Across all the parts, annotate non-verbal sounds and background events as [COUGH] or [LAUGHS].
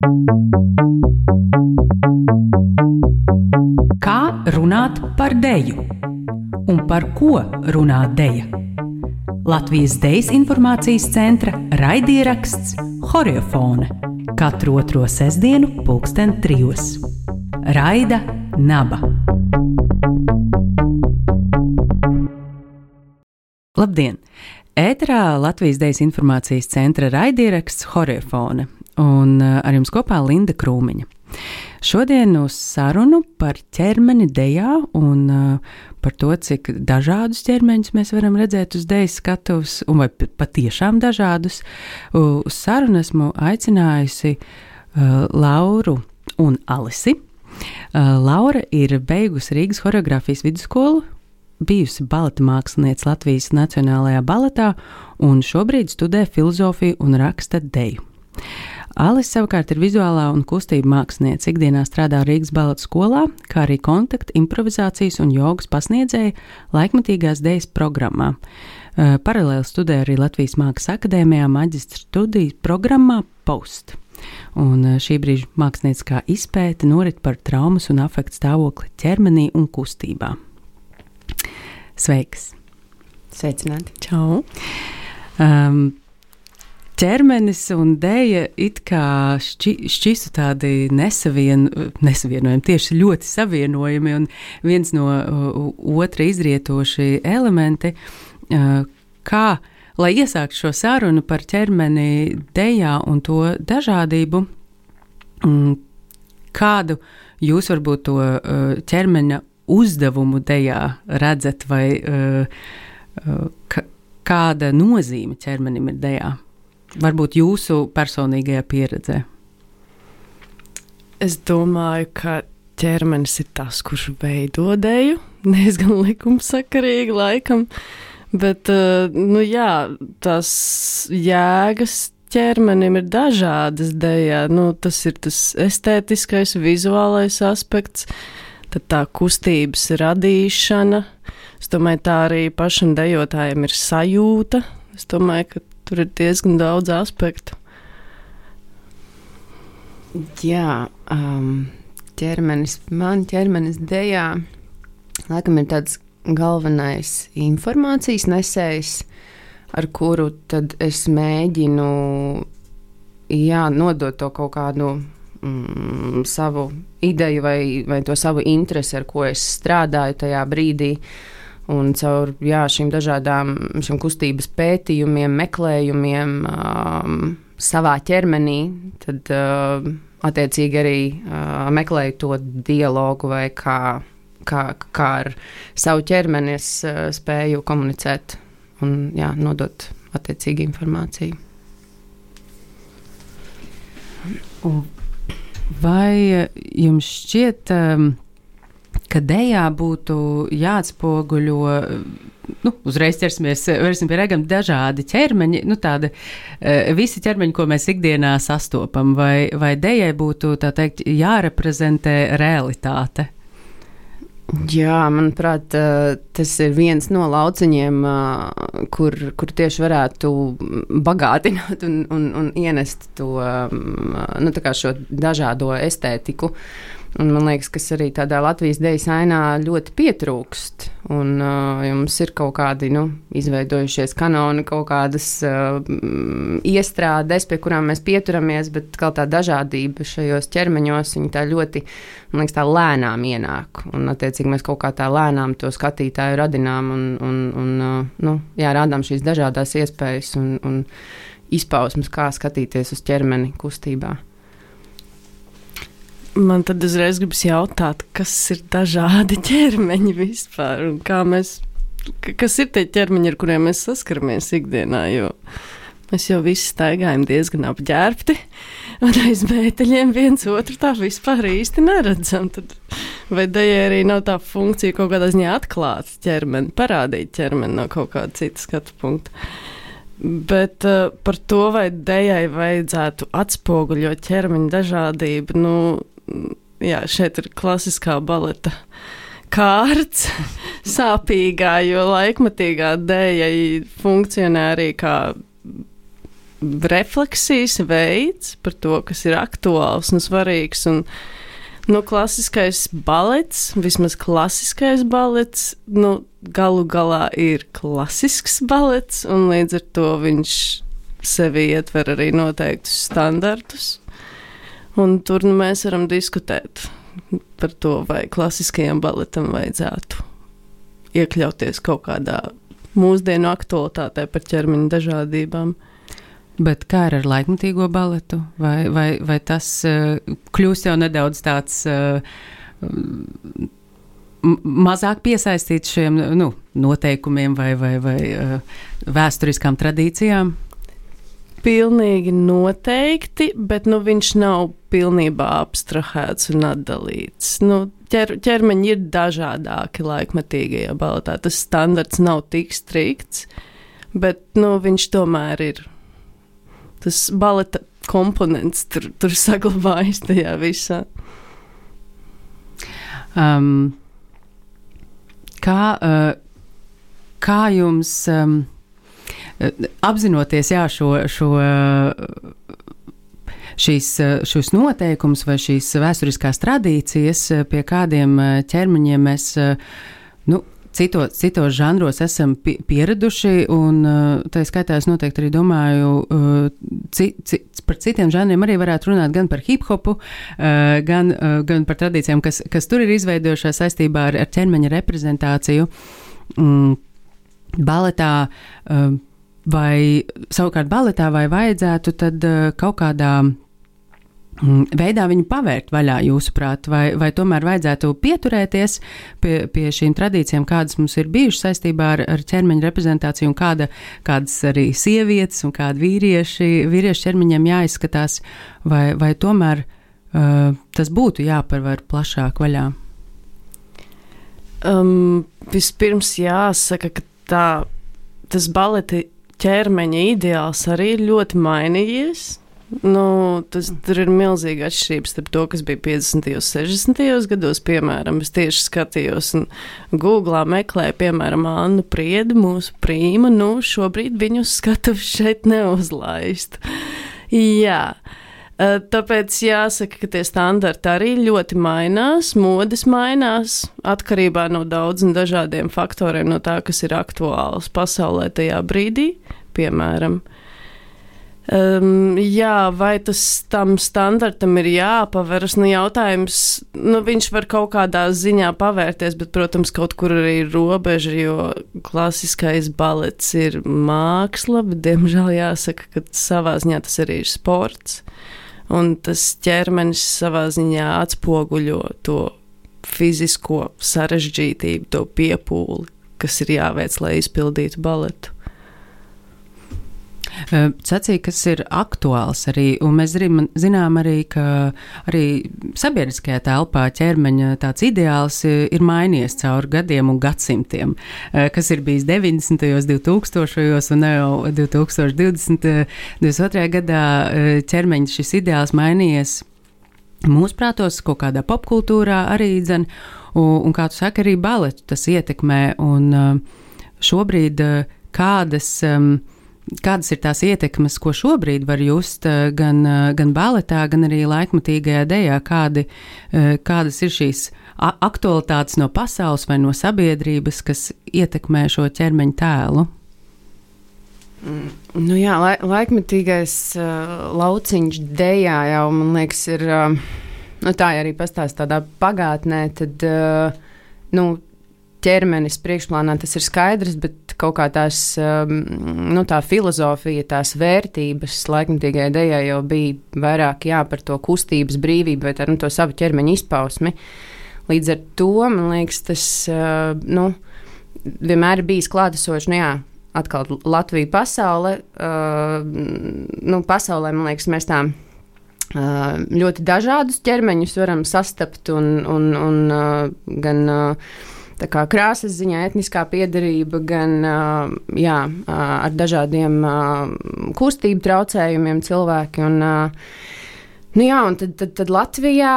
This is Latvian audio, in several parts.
Kā runāt par deju? Un par ko runā deja? Latvijas Dejas informācijas centra raidieraksts Horiofone katru otro sestdienu, pulksten trijos. Raida Naba. Labdien! Ēterā Latvijas Dejas informācijas centra raidieraksts Horiofone un uh, ar jums kopā Linda Krūmiņa. Šodien uz sarunu par ķermeni dejā un uh, par to, cik dažādus ķermeņus mēs varam redzēt uz dēļas skatuves, un vai patiešām dažādus. Uz sarunu esmu aicinājusi uh, Lauru un Alisi. Uh, Laura ir beigusi Rīgas choreogrāfijas vidusskolu, bijusi baleta mākslinieca Latvijas Nacionālajā baletā un šobrīd studē filozofiju un raksta deju. Alis savukārt ir vizuālā un kustība mākslinieca. Ikdienā strādā Rīgas baleta skolā, kā arī kontakta, improvizācijas un jogas pasniedzēja laikmatīgās dejas programmā. Paralēli studē arī Latvijas Mākslas akadēmijā maģistra studiju programmā Post. Un šī brīža mākslinieckā izpēte norit par traumas un afektu stāvokli ķermenī un kustībā. Sveiks! Sveicināti! Čau! Um, ķermenis un dēļa it kā šķi, šķistu tādi nesavien, nesavienojami, tieši ļoti savienojami un viens no otra izrietoši elementi. Kā, lai iesāktu šo sarunu par ķermeni dēļā un to dažādību, kādu jūs varbūt to ķermeņa uzdevumu dejā redzat, vai kāda nozīme ķermenim ir dejā? Varbūt jūsu personīgajā pieredzē. Es domāju, ka ķermenis ir tas, kurš veido dēļu. Diezgan [LAUGHS] likumsakarīgi, laikam. Bet, uh, nu jā, tās jēgas ķermenim ir dažādas dēļā. Nu, tas ir tas estētiskais, vizuālais aspekts. Tad tā kustības radīšana. Es domāju, tā arī pašam dejotājam ir sajūta. Es domāju, ka tur ir diezgan daudz aspektu. Jā, um, ķermenis, man ķermenis dejā, laikam ir tāds galvenais informācijas nesējs, ar kuru tad es mēģinu jā, nodot to kaut kādu mm, savu ideju vai, vai to savu interesi, ar ko es strādāju tajā brīdī. Un caur jā, šīm dažādām šīm kustības pētījumiem, meklējumiem um, savā ķermenī, tad uh, attiecīgi arī uh, meklēju to dialogu vai kā, kā, kā ar savu ķermeni es uh, spēju komunicēt un jā, nodot attiecīgi informāciju. Vai eh, jums šķiet, ehm, ka dējā būtu jāatspoguļo, nu, uzreiz ķersimies pie ragam, dažādi ķermeņi, nu, tādi visi ķermeņi, ko mēs ikdienā sastopam, vai, vai dējai būtu, teikt, jāreprezentē realitāte? Jā, manuprāt, tas ir viens no lauciņiem, kur, kur tieši varētu bagātināt un, un, un ienest to nu, dažādo estētiku. Un man liekas, kas arī tādā Latvijas dēļa ainā ļoti pietrūkst. Un uh, jums ir kaut kādi nu, izveidojušies kanoni, kaut kādas uh, iestrādes, pie kurām mēs pieturamies, bet tā dažādība šajos ķermeņos, ļoti, liekas, lēnām ienāk. Un, attiecīgi, mēs kaut kā tā lēnām to skatītāju radinām un, un, un uh, nu, jā, rādām šīs dažādas iespējas un, un izpausmes, kā skatīties uz ķermeni kustībā. Man tad uzreiz gribas jautāt, kas ir dažādi [LAUGHS] ķermeņi vispār un kā mēs, kas ir tie ķermeņi, ar kuriem mēs saskaramies ikdienā, jo mēs jau visi staigājam diezgan apģērbti [LAUGHS] un aiz mēteļiem viens otru tā vispār īsti neredzam. Tad vai dejai arī nav tā funkcija kaut kādā ziņā atklāt ķermeni, parādīt ķermeni no kaut kāda cita skatu punkta. Bet uh, par to, vai dejai vajadzētu atspoguļot ķermeņa dažādību, nu, jā, šeit ir klasiskā baleta kārts, [LAUGHS] sāpīgā, jo laikmatīgā dēļa funkcionē arī kā refleksijas veids par to, kas ir aktuāls un svarīgs. Un, nu, klasiskais balets, vismaz klasiskais balets, nu, galu galā ir klasisks balets, un līdz ar to viņš sevi ietver arī noteiktus standartus. Un tur nu, mēs varam diskutēt par to, vai klasiskajam baletam vajadzētu iekļauties kaut kādā mūsdienu aktualitātē par ķermeņa dažādībām. Bet kā ar laikmatīgo baletu? Vai, vai, vai tas uh, kļūst jau nedaudz tāds uh, mazāk piesaistīts šiem nu, noteikumiem vai, vai, vai uh, vēsturiskām tradīcijām? Pilnīgi noteikti, bet nu, viņš nav pilnībā abstrahēts un atdalīts. Nu, ķer, ķermeņi ir dažādāki laikmatīgajā baletā. Tas standarts nav tik strikts, bet nu, viņš tomēr ir. Tas baleta komponents tur, tur saglabājas tajā visā. Um, kā, uh, kā jums um, apzinoties jā, šo, šo šīs, šos noteikumus vai šīs vēsturiskās tradīcijas, pie kādiem ķermeņiem mēs nu, citos, citos žanros esam pieraduši, un tā skaitā es noteikti arī domāju, ci, ci, par citiem žanriem arī varētu runāt gan par hip hopu, gan, gan par tradīcijām, kas, kas tur ir izveidojušās saistībā ar, ar ķermeņa reprezentāciju. Mm, baletā vai savukārt baletā vai vajadzētu tad kaut kādā Mm, veidā viņu pavērt vaļā, jūsuprāt, vai, vai tomēr vajadzētu pieturēties pie, pie šīm tradīcijām, kādas mums ir bijušas saistībā ar, ar ķermeņa reprezentāciju, un kāda, kādas arī sievietes un kādi vīrieši, vīriešu ķermeņiem jāizskatās, vai, vai tomēr uh, tas būtu jāparver plašāk vaļā? Um, vispirms jāsaka, ka tā, tas baleti ķermeņa ideāls arī ir ļoti mainījies. Nu, tas, ir milzīga atšķirība starp to, kas bija 50. un 60. gados. Piemēram, es tieši skatījos un Googlā meklēju, piemēram, Annu Priedu, mūsu prīmu. Nu, šobrīd viņu skatuves šeit neuzlaist. Jā. Tāpēc jāsaka, ka tie standarti arī ļoti mainās, modes mainās atkarībā no daudziem dažādiem faktoriem, no tā, kas ir aktuāls pasaulē tajā brīdī, piemēram. Uh, Um, jā, vai tas tam standartam ir jāpaveras? Nu, jautājums, nu, viņš var kaut kādā ziņā pavērties, bet, protams, kaut kur arī ir robeža, jo klasiskais balets ir māksla, bet, diemžēl, jāsaka, ka savā ziņā tas arī ir sports. Un tas ķermenis savā ziņā atspoguļo to fizisko sarežģītību, to piepūli, kas ir jāveic, lai izpildītu baletu. Sacīja, kas ir aktuāls arī, un mēs zinām arī, ka arī sabiedriskajā telpā ķermeņa tāds ideāls ir mainījies cauri gadiem un gadsimtiem, kas ir bijis 90. un 2000. un jau 2020. 22. gadā ķermeņa šis ideāls mainījies mūsu prātos, kaut kādā popkultūrā arī dzen, un, un kā tu saki, arī baletu tas ietekmē, un šobrīd kādas um, Kādas ir tās ietekmes, ko šobrīd var just eh, gan, eh, gan baletā, gan arī laikmatīgajā dejā? Kādi, eh, kādas ir šīs aktualitātes no pasaules vai no sabiedrības, kas ietekmē šo ķermeņa tēlu? Mm, nu jā, lai, laikmetīgais uh, lauciņš dejā jau, man liekas, ir. Uh, nu tā arī pastāstīt tādā pagātnē, tad uh, nu, ķermenis priekšplānā tas ir skaidrs, bet kaut kā tās, um, nu, tā filozofija, tās vērtības laikmatīgajai dejai jau bija vairāk jā, par to kustības brīvību vai tā, nu, to savu ķermeņa izpausmi. Līdz ar to man liekas, tas uh, nu, vienmēr ir bijis klātesošs. Nu, jā, atkal Latvija pasaule. Uh, nu, pasaulē, man liekas, mēs tā uh, ļoti dažādus ķermeņus varam sastapt un, un, un gan. Uh, kā krāsas ziņā, etniskā piedarība, gan jā, ar dažādiem kustību traucējumiem cilvēki. Un, nu jā, un tad, tad, tad Latvijā,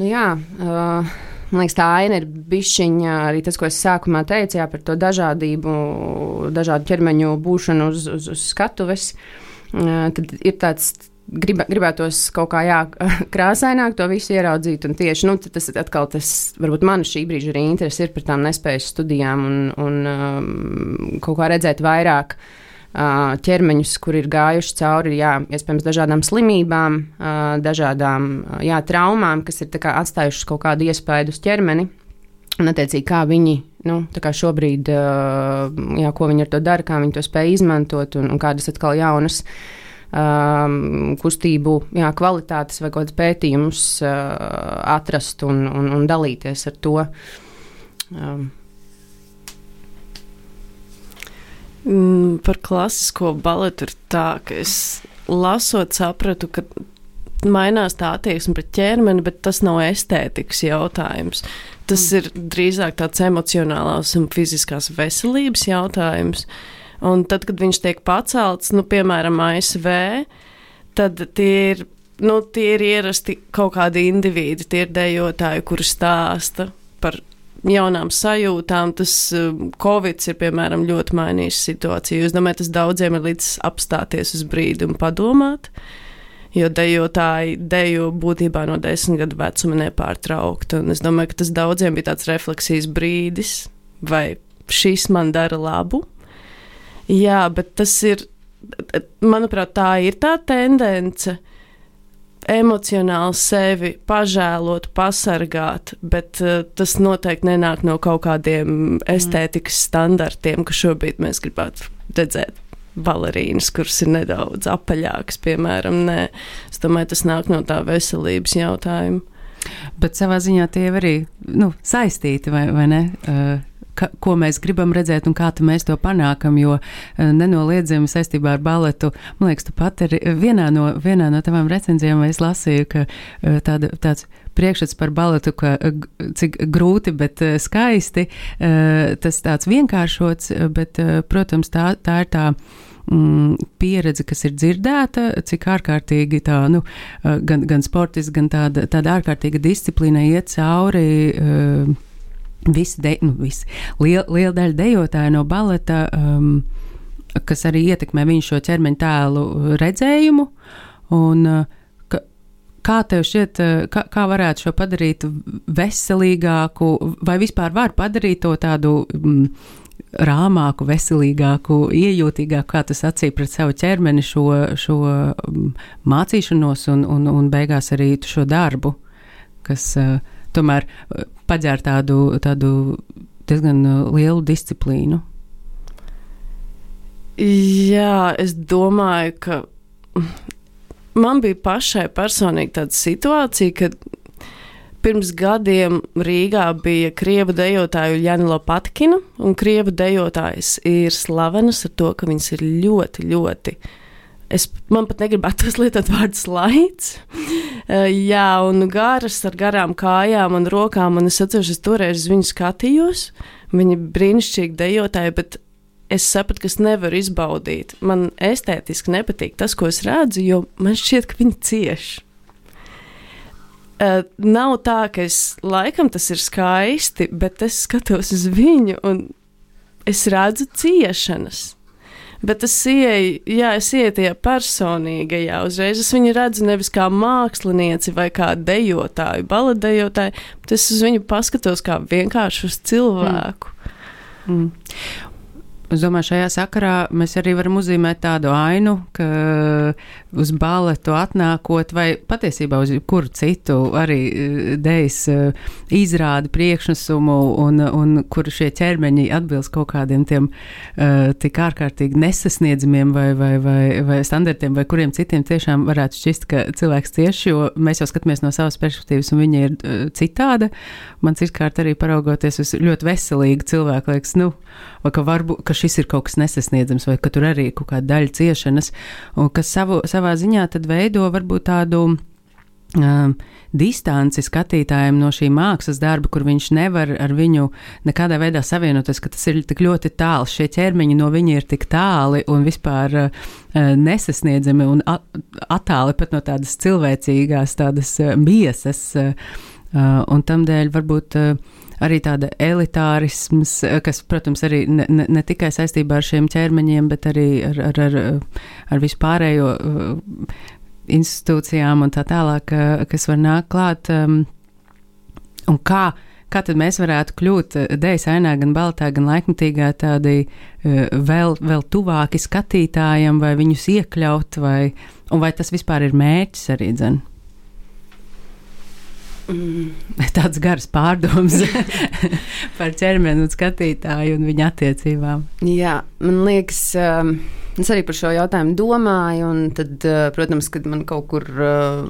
nu jā, man liekas, tā aina ir bišķiņa arī tas, ko es sākumā teicu, jā, par to dažādību, dažādu ķermeņu būšanu uz, uz, uz skatuves. tad ir tāds grib, gribētos kaut kā jā, [LAUGHS] krāsaināk to visu ieraudzīt. Tieši nu, tas atkal tas, varbūt man šī brīža arī interese ir par tām nespējas studijām un, un um, kaut kā redzēt vairāk. Uh, ķermeņus, kur ir gājuši cauri, jā, iespējams, dažādām slimībām, uh, dažādām jā, traumām, kas ir kā, atstājušas kaut kādu iespaidu uz ķermeni. Un, attiecīgi, kā viņi nu, kā šobrīd, uh, jā, ko viņi ar to dara, kā viņi to spēj izmantot un, un kādas atkal jaunas uh, um, kustību jā, kvalitātes vai kādas pētījumus uh, atrast un, un, un dalīties ar to. Um. Mm, par klasisko baletu ir tā, ka es lasot, sapratu, ka mainās tā attieksme pret ķermeni, bet tas nav estētikas jautājums. Tas mm. ir drīzāk tāds emocionālās un fiziskās veselības jautājums. Uh, Un tad, kad viņš tiek pacelts, nu, piemēram, ASV, tad tie ir, nu, tie ir ierasti kaut kādi indivīdi, tie ir dejotāji, kuri stāsta par jaunām sajūtām. Tas um, Covid ir, piemēram, ļoti mainījis situāciju. Es domāju, tas daudziem ir līdz apstāties uz brīdi un padomāt. Jo dejotāji dejo būtībā no desmit gadu vecuma nepārtraukti. Un es domāju, ka tas daudziem bija tāds refleksijas brīdis, vai šis man dara labu, Jā, bet tas ir, manuprāt, tā ir tā tendence emocionāli sevi pažēlot, pasargāt, bet uh, tas noteikti nenāk no kaut kādiem estētikas standartiem, ka šobrīd mēs gribētu redzēt balerīnas, kuras ir nedaudz apaļākas, piemēram. Nē, es domāju, tas nāk no tā veselības jautājuma. Bet savā ziņā tie arī nu, saistīti, vai, vai ne? Uh, ka, ko mēs gribam redzēt un kā mēs to panākam. Jo eh, nenoliedzami saistībā ar baletu, man liekas, tu pat arī vienā no, vienā no tavām recenzijām es lasīju, ka eh, tāda, tāds priekšstats par baletu, ka cik grūti, bet eh, skaisti, tas tāds vienkāršots, bet, protams, tā, tā ir tā mm, pieredze, kas ir dzirdēta, cik ārkārtīgi tā, nu, gan, gan sportisti, gan tāda, tāda ārkārtīga disciplīna iet cauri. Uh, Visi, de, nu, visi liela, liela daļa dejotāju no baleta, um, kas arī ietekmē viņu šo ķermeņa tēlu redzējumu. Un, uh, ka, kā tev šķiet, uh, kā, kā varētu šo padarīt veselīgāku, vai vispār var padarīt to tādu mm, rāmāku, veselīgāku, iejūtīgāku, kā tas acīm pret savu ķermeni, šo, šo mm, mācīšanos un, un, un beigās arī šo darbu, kas uh, tomēr paģēra tādu, tādu diezgan uh, lielu disciplīnu. Jā, es domāju, ka man bija pašai personīgi tāda situācija, kad pirms gadiem Rīgā bija krievu dejotāja Janila Patkina, un krievu dejotājs ir slavens ar to, ka viņas ir ļoti, ļoti Es, man pat negribētu lietot [LAUGHS] vārdu slaids. Uh, jā, un garas ar garām kājām un rokām. Un es atceros, es toreiz viņu skatījos. Viņa brīnišķīgi dejotāja, bet es sapratu, ka es nevaru izbaudīt. Man estētiski nepatīk tas, ko es redzu, jo man šķiet, ka viņi cieš. Uh, nav tā, ka es laikam tas ir skaisti, bet es skatos uz viņu un es redzu ciešanas bet es ieeju, jā, es ieeju tajā personīgajā uzreiz. Es viņu redzu nevis kā mākslinieci vai kā dejotāju, baladejotāju, bet es uz viņu paskatos kā vienkārši uz cilvēku. Mm. Mm. Es domāju, šajā sakarā mēs arī varam uzzīmēt tādu ainu, ka uz baletu atnākot, vai patiesībā uz kuru citu arī eh, dejas eh, izrāda priekšnesumu, un, un kur šie ķermeņi atbilst kaut kādiem tiem uh, tik ārkārtīgi nesasniedzamiem vai, vai, vai, vai standartiem, vai kuriem citiem tiešām varētu šķist, ka cilvēks cieši, jo mēs jau skatāmies no savas perspektīvas, un viņa ir uh, citāda. Man cirkārt arī paraugoties uz ļoti veselīgu cilvēku, liekas, nu, vai ka varbūt, ka šis ir kaut kas nesasniedzams, vai ka tur arī ir kaut kāda daļa ciešanas, un kas savu, savā ziņā veido varbūt tādu um, distanci skatītājiem no šī mākslas darba, kur viņš nevar ar viņu nekādā veidā savienoties, ka tas ir tik ļoti tāls, šie ķermeņi no viņa ir tik tāli un vispār uh, nesasniedzami un attāli pat no tādas cilvēcīgās, tādas uh, miesas. Uh, Uh, un tam dēļ varbūt uh, arī tāda elitārisms, uh, kas, protams, arī ne, ne, ne tikai saistībā ar šiem ķermeņiem, bet arī ar, ar, ar, ar vispārējo institūcijām un tā tālāk, kas var nākt klāt. Um, un kā, kā tad mēs varētu kļūt dēļ ainā, gan baltā, gan laikmatīgā tādi vēl, vēl tuvāki skatītājiem, vai viņus iekļaut, vai, vai tas vispār ir mērķis arī dzen? Mm. [LAUGHS] Tāds gars pārdoms [LAUGHS] par ķermeni un skatītāju un viņa attiecībām. Jā, man liekas, um, es arī par šo jautājumu domāju, un tad, uh, protams, kad man kaut kur uh,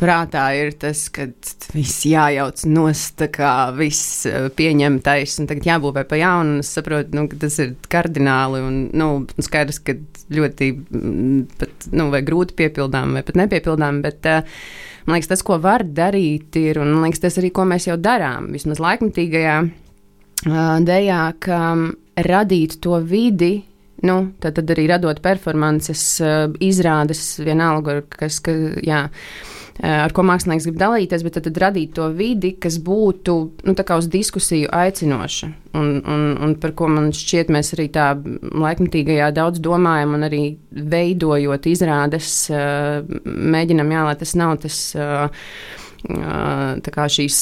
prātā ir tas, ka viss jājauc nost, kā viss uh, pieņemtais, un tagad jābūvē pa jaunu, un es saprotu, nu, ka tas ir kardināli, un, nu, skaidrs, ka ļoti, mm, pat, nu, grūti piepildām, vai pat nepiepildām, bet uh, Man liekas, tas, ko var darīt, ir, un man liekas, tas arī, ko mēs jau darām, vismaz laikmatīgajā uh, dejā, ka um, radīt to vidi, nu, tad, tad arī radot performances, izrādes, vienalga, kas, ka, jā. Eh, ar ko mākslinieks grib dalīties, bet tad, tad radīt to vidi, kas būtu nu, uz diskusiju aicinoša. Un, un, un par ko man šķiet, mēs arī tā laikmatīgajā daudz domājam, un arī veidojot izrādes, eh, mēģinam, jā, lai tas nav tas. Uh, šīs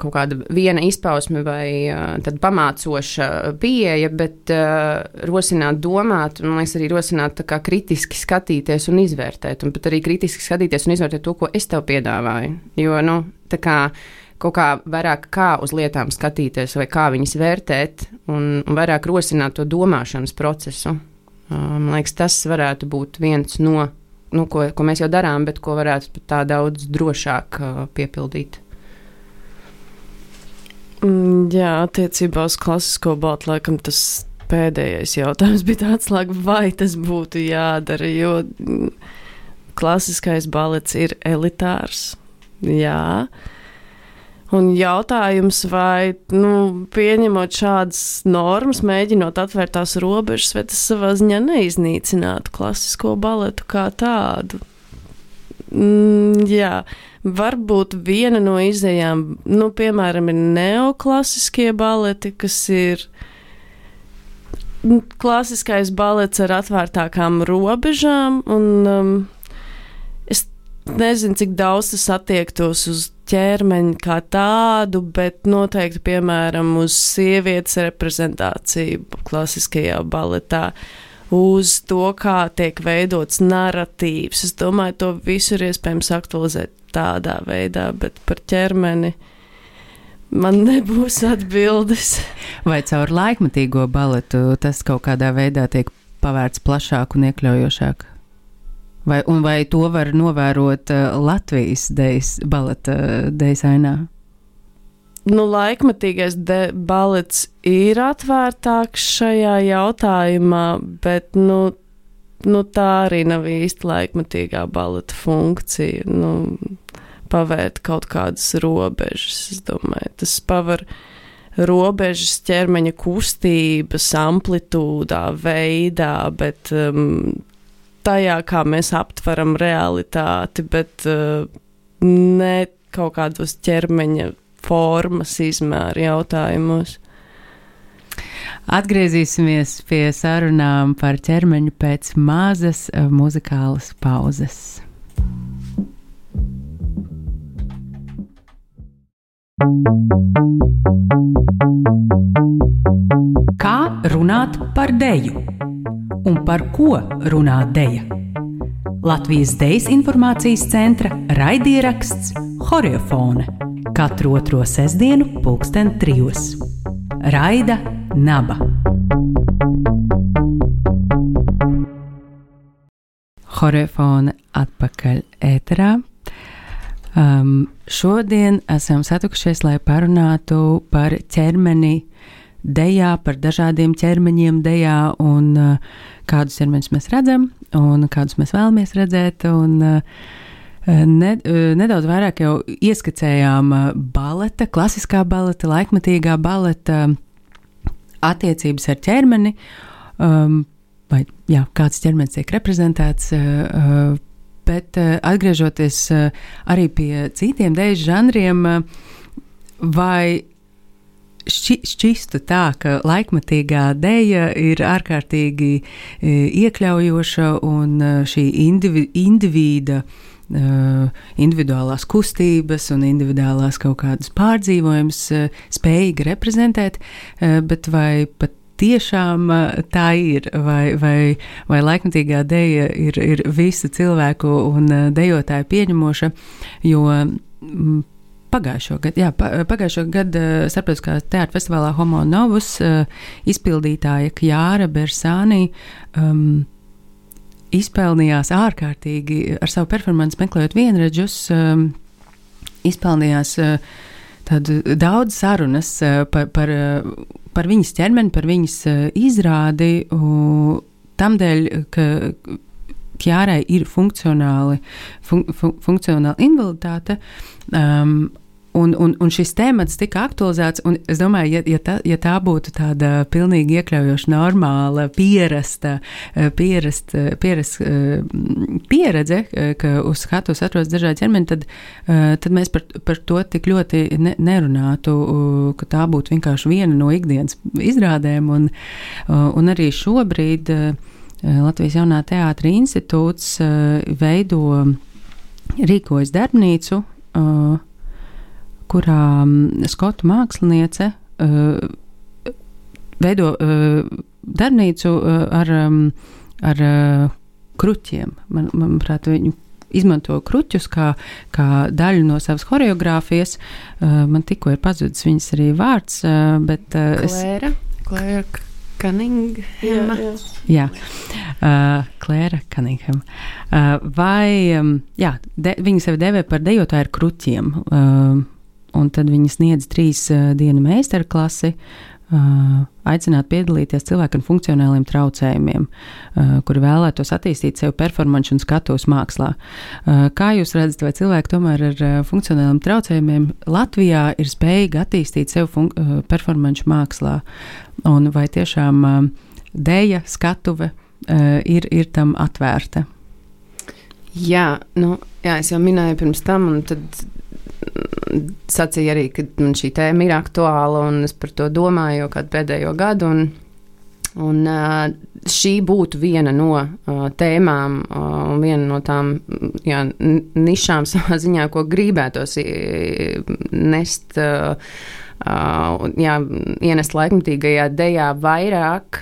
kaut kāda viena izpausme vai pamācoša pieeja, bet rosināt domāt, un, liekas, arī rosināt kritiski skatīties un izvērtēt, un pat arī kritiski skatīties un izvērtēt to, ko es tev piedāvāju. Jo, nu, tā kā kaut kā vairāk kā uz lietām skatīties, vai kā viņas vērtēt, un, un vairāk rosināt to domāšanas procesu. Man liekas, tas varētu būt viens no nu, ko, ko mēs jau darām, bet ko varētu tā daudz drošāk uh, piepildīt. Mm, jā, attiecībā uz klasisko baltu laikam tas pēdējais jautājums bija tāds, like, vai tas būtu jādara, jo mm, klasiskais balets ir elitārs. Jā, Un jautājums, vai nu, pieņemot šādas normas, mēģinot atvērt tās robežas, vai tas savā ziņā neiznīcinātu klasisko baletu kā tādu? Mm, jā, varbūt viena no izējām, nu, piemēram, ir neoklasiskie baleti, kas ir klasiskais balets ar atvērtākām robežām, un um, nezinu, cik daudz tas attiektos uz ķermeņa kā tādu, bet noteikti, piemēram, uz sievietes reprezentāciju klasiskajā baletā, uz to, kā tiek veidots narratīvs. Es domāju, to visu ir iespējams aktualizēt tādā veidā, bet par ķermeni man nebūs atbildes. Vai caur laikmatīgo baletu tas kaut kādā veidā tiek pavērts plašāk un iekļaujošāk? Vai, vai to var novērot uh, Latvijas dejas, baleta uh, dejas ainā? Nu, laikmatīgais balets ir atvērtāks šajā jautājumā, bet nu, nu, tā arī nav īsti laikmatīgā baleta funkcija. Nu, pavērt kaut kādas robežas. Es domāju, tas paver robežas ķermeņa kustības amplitūdā, veidā, bet um, tajā, kā mēs aptveram realitāti, bet uh, ne kaut kādos ķermeņa formas izmēra jautājumos. Atgriezīsimies pie sarunām par ķermeņu pēc mazas uh, muzikālas pauzes. Kā runāt par deju? Un par ko runā dēja. Latvijas Dejas informācijas centra raidieraksts Horiofone katru otro sestdienu, pulksten trijos. Raida Naba. Horiofone atpakaļ ēterā. Um, šodien esam satikušies, lai parunātu par ķermeni dejā, par dažādiem ķermeņiem dejā un uh, kādus ķermeņus mēs redzam un kādus mēs vēlamies redzēt. Un, uh, Ne, uh, nedaudz vairāk jau ieskicējām uh, baleta, klasiskā baleta, laikmatīgā baleta attiecības ar ķermeni, um, vai jā, kāds ķermenis tiek reprezentēts uh, bet atgriežoties arī pie citiem dēļu žanriem, vai šķi, šķistu tā, ka laikmatīgā dēļa ir ārkārtīgi iekļaujoša un šī indivi, individa uh, individuālās kustības un individuālās kaut kādas pārdzīvojumus spējīgi reprezentēt, bet vai pat tiešām tā ir, vai, vai, vai laikmatīgā dēļa ir, ir visu cilvēku un dejotāju pieņemoša, jo pagājušo gadu, jā, pagājušo gadu starptautiskā teātra festivālā Homo Novus izpildītāja Kjāra Bersānī um, izpelnījās ārkārtīgi ar savu performanci, meklējot vienredžus, um, izpelnījās uh, tādu daudz sarunas uh, par, par, uh, par viņas ķermeni, par viņas uh, izrādi, uh, tamdēļ, ka Kjārai ir funkcionāli, fun, fun, funkcionāli invaliditāte. Um, Un, un, un šis temats tika aktualizēts. Es domāju, ja, ja, tā, ja tā būtu tāda pilnīgi iekļaujoša, normāla, pierasta, eh, pierast, eh, pierast, eh, pieredze, ka uz skatuves atrodas dažādi ķermeņi, tad, tad mēs par, par to tik ļoti ne, nerunātu, ka tā būtu vienkārši viena no ikdienas izrādēm. Un, un arī šobrīd Latvijas jaunā teātra institūts veido, rīkojas darbnīcu kurā mm, skotu māksliniece uh, veido uh, darbnīcu uh, ar, um, ar uh, kruķiem. Man, manuprāt, viņu izmanto kruķus kā, kā daļu no savas choreogrāfijas. Uh, man tikko ir pazudis viņas arī vārds, uh, bet uh, Klēra. Es... Klēra. Cunningham. Jā, jā. Uh, Klēra Cunningham. Uh, vai, um, jā, de, viņa sevi devē par dejotāju ar kruķiem. Uh, un tad viņi sniedz trīs uh, dienu meistarklasi. Uh, aicināt piedalīties cilvēku ar funkcionāliem traucējumiem, uh, kuri vēlētos attīstīt sevi performanču un skatuves mākslā. Kā jūs redzat, vai cilvēki tomēr ar funkcionāliem traucējumiem Latvijā ir spējīgi attīstīt sevi performanču mākslā? Un vai tiešām dēļa skatuve ir, ir tam atvērta? Jā, nu, jā, es jau minēju pirms tam, un tad sacīja arī, ka man šī tēma ir aktuāla un es par to domāju jau kādu pēdējo gadu. Un, un, šī būtu viena no tēmām, uh, viena no tām jā, nišām savā [LAUGHS] ziņā, ko gribētos nest. Uh, jā, ienest laikmatīgajā dejā vairāk.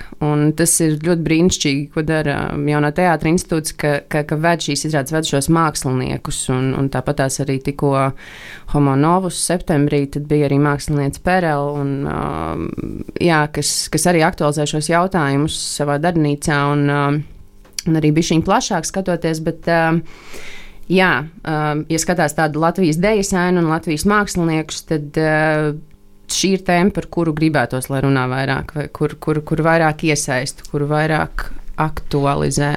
Tas ir ļoti brīnišķīgi, ko dara jaunā teātra institūts, ka, ka, ka ved šīs izrādes ved šos māksliniekus. Un, un tāpat tās arī tikko Homo Novus septembrī, tad bija arī mākslinieca Perel, un, uh, jā, kas, kas arī aktualizē šos jautājumus savā darbnīcā un, uh, un arī bija šī plašāk skatoties. Bet, uh, Jā, um, ja skatās tādu Latvijas dēļu sēnu un Latvijas māksliniekus, tad uh, šī ir tēma, par kuru gribētos, lai runā vairāk, vai kur, kur, kur vairāk iesaist, kur vairāk aktualizē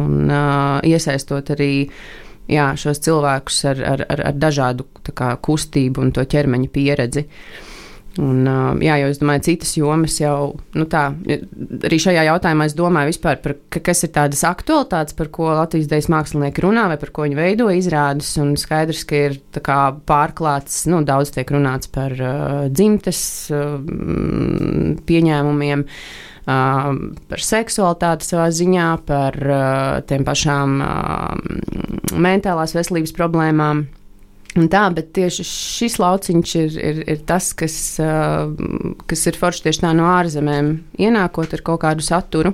un uh, iesaistot arī jā, šos cilvēkus ar, ar, ar, ar dažādu kā, kustību un to ķermeņa pieredzi. Uh, Un, jā, jo es domāju, citas jomas jau, nu tā, arī šajā jautājumā es domāju vispār par, ka, kas ir tādas aktualitātes, par ko Latvijas dēļas mākslinieki runā vai par ko viņi veido izrādes, un skaidrs, ka ir kā, pārklāts, nu, daudz tiek runāts par uh, dzimtes uh, pieņēmumiem. Uh, par seksualitāti savā ziņā, par uh, tiem pašām uh, mentālās veselības problēmām. Un tā, bet tieši šis lauciņš ir, ir, ir tas, kas, kas ir forši tieši tā no ārzemēm ienākot ar kaut kādu saturu.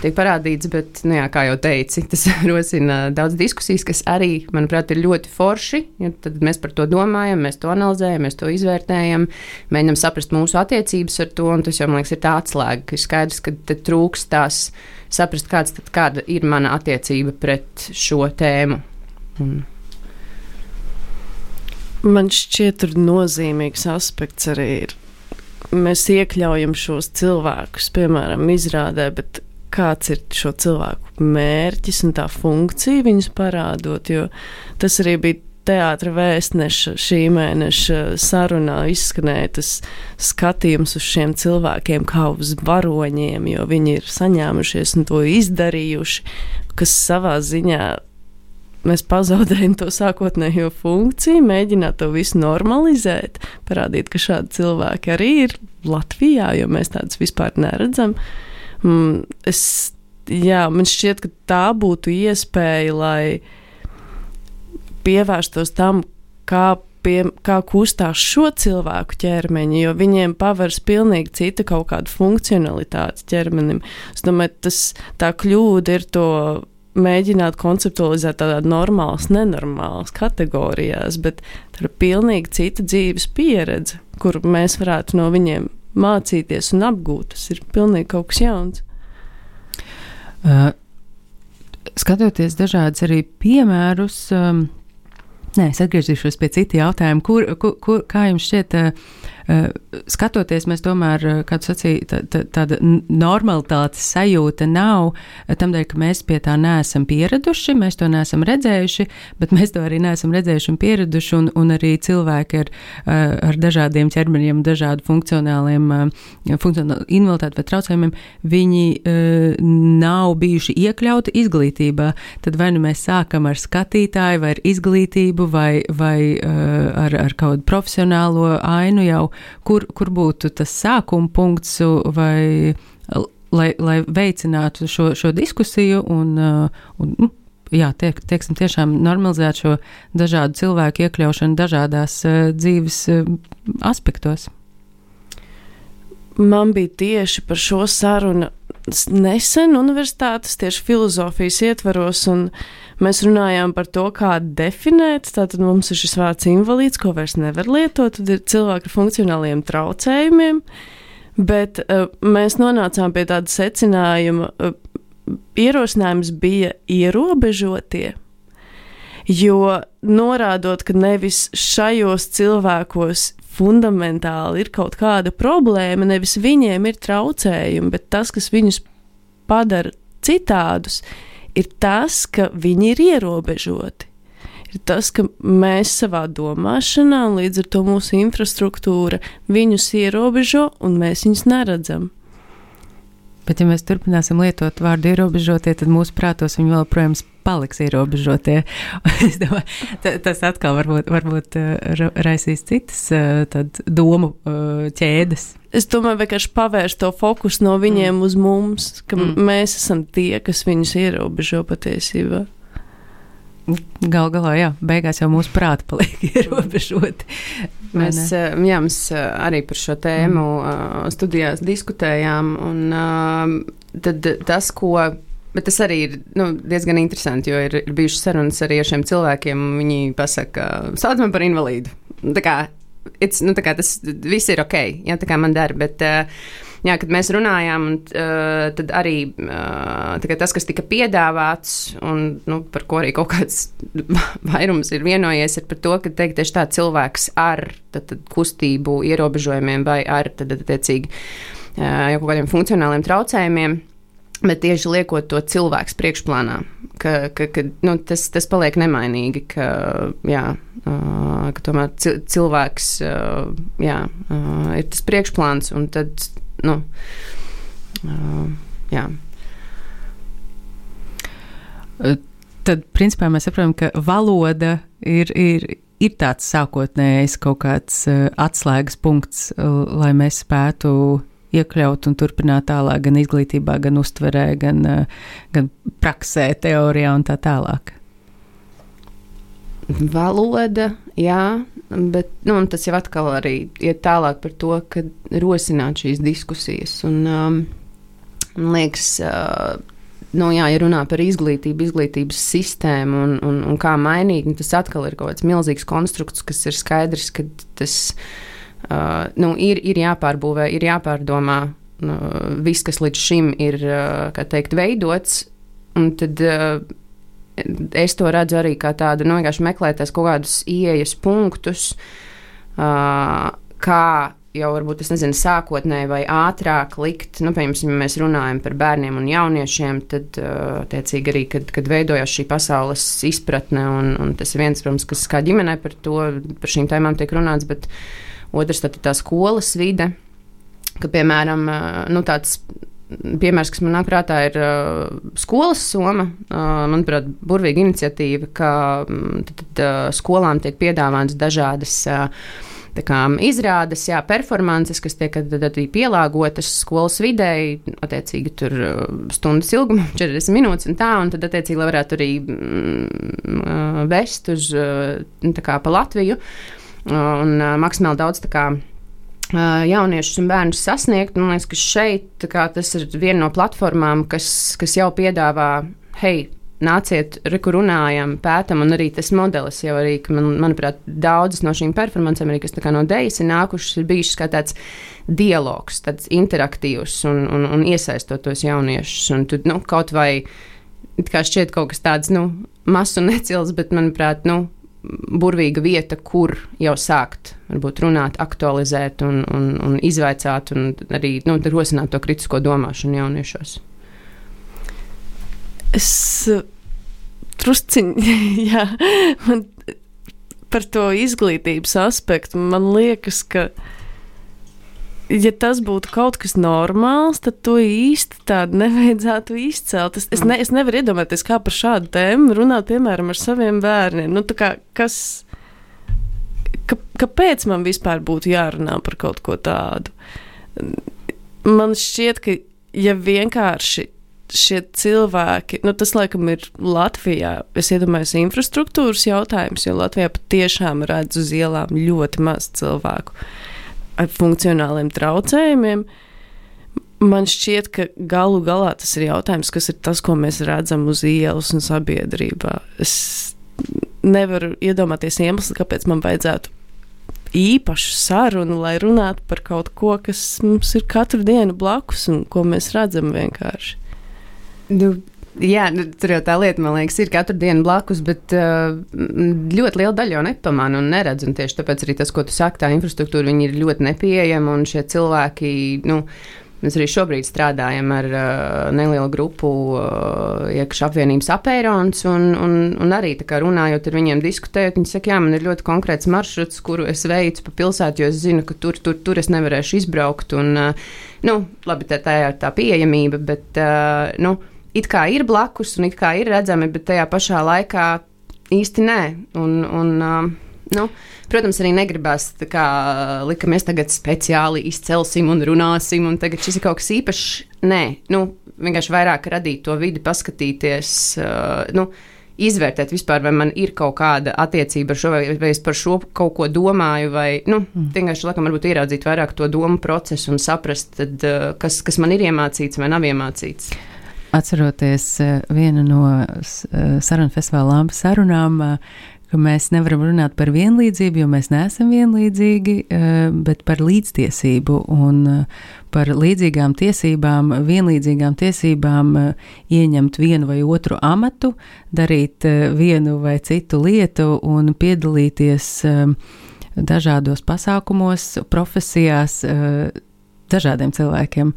Tiek parādīts, bet, nu jā, kā jau teici, tas [LAUGHS] rosina daudz diskusijas, kas arī, manuprāt, ir ļoti forši. Ja tad mēs par to domājam, mēs to analizējam, mēs to izvērtējam, mēģinam saprast mūsu attiecības ar to, un tas jau, man liekas, ir tā atslēga, ka ir skaidrs, ka trūkst tās saprast, kāds, tad, kāda ir mana attiecība pret šo tēmu. Un, Man šķiet, tur nozīmīgs aspekts arī ir. Mēs iekļaujam šos cilvēkus, piemēram, izrādē, bet kāds ir šo cilvēku mērķis un tā funkcija viņus parādot, jo tas arī bija teātra vēstneša šī mēneša sarunā izskanēja tas skatījums uz šiem cilvēkiem kā uz varoņiem, jo viņi ir saņēmušies un to izdarījuši, kas savā ziņā mēs pazaudējam to sākotnējo funkciju, mēģināt to visu normalizēt, parādīt, ka šādi cilvēki arī ir Latvijā, jo mēs tādus vispār neredzam. Mm, es, jā, man šķiet, ka tā būtu iespēja, lai pievērstos tam, kā, pie, kā kustās šo cilvēku ķermeņi, jo viņiem pavērs pilnīgi cita kaut kāda funkcionalitāte ķermenim. Es domāju, tas tā kļūda ir to mēģināt konceptualizēt tādā normālas, nenormālas kategorijās, bet tā ir pilnīgi cita dzīves pieredze, kur mēs varētu no viņiem mācīties un apgūt. Tas ir pilnīgi kaut kas jauns. Uh, skatoties dažādus arī piemērus, um, nē, es atgriezīšos pie cita jautājuma, kur, kur, kur kā jums šķiet, uh, skatoties, mēs tomēr, eh, kā tu sacīji, tā, tā, tāda normalitātes sajūta nav eh, tam dēļ, ka mēs pie tā neesam pieraduši, mēs to neesam redzējuši, bet mēs to arī neesam redzējuši un pieraduši, un, un arī cilvēki ar, ar dažādiem ķermeņiem, dažādu funkcionāliem, funkcionālu invaliditāti vai traucējumiem, viņi nav bijuši iekļauti izglītībā. Tad vai nu mēs sākam ar skatītāju, vai ar izglītību, vai, vai ar, ar kādu profesionālo ainu jau kur, kur būtu tas sākuma punkts vai lai, lai veicinātu šo, šo diskusiju un, uh, un nu, jā, tiek, tieksim, tiešām normalizēt šo dažādu cilvēku iekļaušanu dažādās uh, dzīves uh, aspektos. Man bija tieši par šo sarunu nesen universitātes, tieši filozofijas ietvaros, un mēs runājām par to, kā definēt. Tātad mums ir šis vārds invalīds, ko vairs nevar lietot, tad ir cilvēki ar funkcionāliem traucējumiem, bet uh, mēs nonācām pie tāda secinājuma, uh, ierosinājums bija ierobežotie. Jo norādot, ka nevis šajos cilvēkos fundamentāli ir kaut kāda problēma, nevis viņiem ir traucējumi, bet tas, kas viņus padara citādus, ir tas, ka viņi ir ierobežoti. Ir tas, ka mēs savā domāšanā, līdz ar to mūsu infrastruktūra viņus ierobežo, un mēs viņus neredzam. Bet, ja mēs turpināsim lietot vārdu ierobežotie, tad mūsu prātos viņi protams, paliks ierobežotie. [LAUGHS] domāju, tas atkal varbūt, varbūt uh, raisīs citas uh, domu uh, ķēdes. Es domāju, vienkārši pavērst to fokusu no viņiem mm. uz mums, ka mm. mēs esam tie, kas viņus ierobežo patiesībā. Gal galā, jā, beigās jau mūsu prāti paliek [LAUGHS] ierobežoti. Mēs, jā, mēs arī par šo tēmu mm. studijās diskutējām, un tad tas, ko Bet tas arī ir nu, diezgan interesanti, jo ir, ir bijušas sarunas arī ar šiem cilvēkiem. Viņi pasaka, sauc man par invalīdu. Tā kā, it's, nu, tā kā tas viss ir ok, jā, tā kā man dara. Bet, uh, jā, kad mēs runājām, un, uh, tad arī uh, tas, kas tika piedāvāts, un nu, par ko arī kaut kāds [LAUGHS] vairums ir vienojies, ir par to, ka teikt, tieši tā cilvēks ar tad, tad, kustību ierobežojumiem vai ar tad, attiecīgi uh, jau kaut kādiem funkcionāliem traucējumiem Bet tieši liekot to cilvēku priekšplānā, ka, ka, ka nu, tas, tas paliek nemainīgi, ka, jā, ka tomēr cilvēks jā, ir tas priekšplāns un tad, nu, uh, jā. Tad, principā, mēs saprotam, ka valoda ir, ir, ir tāds sākotnējs kaut kāds atslēgas punkts, lai mēs spētu iekļaut un turpināt tālāk gan izglītībā, gan uztverē, gan, gan praksē, teorijā un tā tālāk? Valoda, jā, bet nu, tas jau atkal arī iet tālāk par to, ka rosināt šīs diskusijas. Un, um, man liekas, uh, nu, jā, ja runā par izglītību, izglītības sistēmu un, un, un kā mainīt, nu, tas atkal ir kaut kāds milzīgs konstrukts, kas ir skaidrs, ka tas Uh, nu, ir, ir jāpārbūvē, ir jāpārdomā nu, viss, kas līdz šim ir uh, teikt, veidots. Tad uh, es to redzu arī kā tādu nu, vienkārši meklēt kaut kādus ieejas punktus, uh, kā jau varbūt tas nezinu, sākotnēji vai ātrāk likt, nu, piemēram, ja mēs runājam par bērniem un jauniešiem, tad, attiecīgi, arī, kad, kad veidojās šī pasaules izpratne, un, un tas ir viens, protams, kas kā ģimenē par to, par šīm tēmām tiek runāts, bet Otrs tad ir tā skolas vide, ka, piemēram, nu, tāds piemērs, kas man nāk prātā, ir uh, skolas soma. Uh, manuprāt, burvīga iniciatīva, ka mm, tad, tad, uh, skolām tiek piedāvātas dažādas. Uh, kā, izrādes, jā, performances, kas tiek arī pielāgotas skolas videi, attiecīgi tur stundas ilguma, [LAUGHS] 40 minūtes un tā, un tad attiecīgi, varētu arī mm, vest uz kā, pa Latviju un maksimāli daudz tā kā jauniešus un bērnus sasniegt. Man liekas, ka šeit tas ir viena no platformām, kas, kas jau piedāvā, hei, nāciet, kur runājam, pētam, un arī tas modelis jau arī, man, manuprāt, daudzas no šīm performancēm, arī kas no dēļas ir nākušas, ir bijušas kā tāds dialogs, tāds interaktīvs un, un, un iesaistot tos jauniešus. Un tu, nu, kaut vai kā šķiet kaut kas tāds, nu, mazs un necils, bet, manuprāt, nu, burvīga vieta, kur jau sākt varbūt, runāt, aktualizēt un, un, un izvaicāt, un arī nu, rosināt to kritisko domāšanu jauniešos. Es trusciņi, [LAUGHS] jā, man par to izglītības aspektu man liekas, ka ja tas būtu kaut kas normāls, tad to īsti tādu nevajadzētu izcelt. Es, es, ne, es nevaru iedomāties, kā par šādu tēmu runāt, piemēram, ar saviem bērniem. Nu, kā, kas, ka, kāpēc man vispār būtu jārunā par kaut ko tādu? Man šķiet, ka ja vienkārši šie cilvēki, nu, tas laikam ir Latvijā, es iedomājos, infrastruktūras jautājums, jo Latvijā patiešām redz uz ielām ļoti maz cilvēku ar funkcionāliem traucējumiem. Man šķiet, ka galu galā tas ir jautājums, kas ir tas, ko mēs redzam uz ielas un sabiedrībā. Es nevaru iedomāties iemeslu, kāpēc man vajadzētu īpašu sarunu, lai runātu par kaut ko, kas mums ir katru dienu blakus un ko mēs redzam vienkārši. Nu, Jā, nu, tur jau tā lieta, man liekas, ir katru dienu blakus, bet uh, ļoti liela daļa jau nepamana un neredz. Un tieši tāpēc arī tas, ko tu saki, tā infrastruktūra ir ļoti nepieejama un šie cilvēki. Nu, Mēs arī šobrīd strādājam ar uh, nelielu grupu uh, iekšā apvienības apērons, un, un, un arī runājot ar viņiem, diskutējot, viņi saka, jā, man ir ļoti konkrēts maršruts, kuru es veicu pa pilsētu, jo es zinu, ka tur, tur, tur es nevarēšu izbraukt. Un, uh, nu, labi, tā, tā ir tā pieejamība, bet, uh, nu, it kā ir blakus un it kā ir redzami, bet tajā pašā laikā īsti nē. Un, un, um, nu, protams, arī negribās, kā lika, mēs tagad speciāli izcelsim un runāsim, un tagad šis ir kaut kas īpašs. Nē, nu, vienkārši vairāk radīt to vidi, paskatīties. Uh, nu, Izvērtēt vispār, vai man ir kaut kāda attiecība ar šo, vai, vai es par šo kaut ko domāju, vai nu, mm. vienkārši laikam varbūt ieraudzīt vairāk to domu procesu un saprast, tad, uh, kas, kas man ir iemācīts vai nav iemācīts. Atceroties eh, vienu no eh, sarunu festivāla lampu sarunām, eh, ka mēs nevaram runāt par vienlīdzību, jo mēs neesam vienlīdzīgi, bet par līdztiesību un par līdzīgām tiesībām, vienlīdzīgām tiesībām ieņemt vienu vai otru amatu, darīt vienu vai citu lietu un piedalīties dažādos pasākumos, profesijās dažādiem cilvēkiem.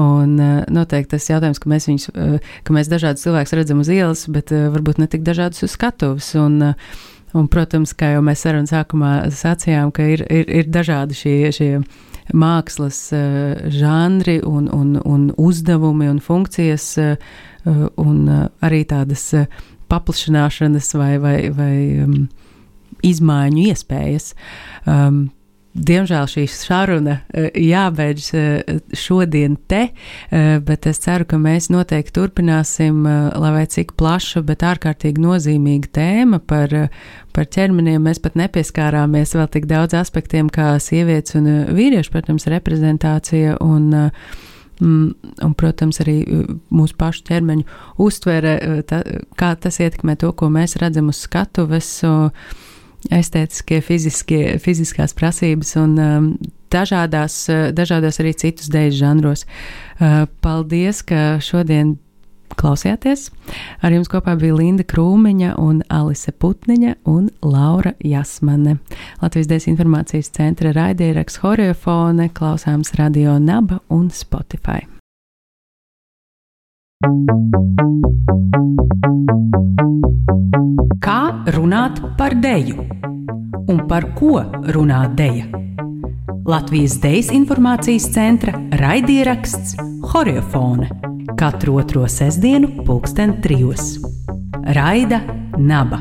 Un uh, noteikti tas jautājums, ka mēs, viņus, uh, ka mēs dažādus cilvēkus redzam uz ielas, bet uh, varbūt ne tik dažādus uz skatuves. Un, un, protams, kā jau mēs sarunas sākumā sacījām, ka ir, ir, ir dažādi šie, šie mākslas žanri un, un, un uzdevumi un funkcijas un arī tādas paplašināšanas vai, vai, vai um, izmaiņu iespējas. Um, Diemžēl šī saruna e, jābeidz e, šodien te, e, bet es ceru, ka mēs noteikti turpināsim, lai vai cik plaša, bet ārkārtīgi nozīmīga tēma par, par ķermeniem. Mēs pat nepieskārāmies vēl tik daudz aspektiem kā sievietes un vīriešu, protams, reprezentācija un Un, protams, arī mūsu pašu ķermeņu uztvere, tā, kā tas ietekmē to, ko mēs redzam uz skatuves. Uh, estētiskie, fiziskie, fiziskās prasības un um, dažādās, uh, dažādos arī citus dēļu žanros. Uh, paldies, ka šodien klausījāties. Ar jums kopā bija Linda Krūmiņa un Alise Putniņa un Laura Jasmane. Latvijas Dēļas informācijas centra raidieraksts Horeofone klausāms Radio Naba un Spotify. Kā runāt par deju un par ko runā deja? Latvijas Dejas informācijas centra raidieraksts Horiofone katru otro sestdienu, pulksten trijos. Raida Naba.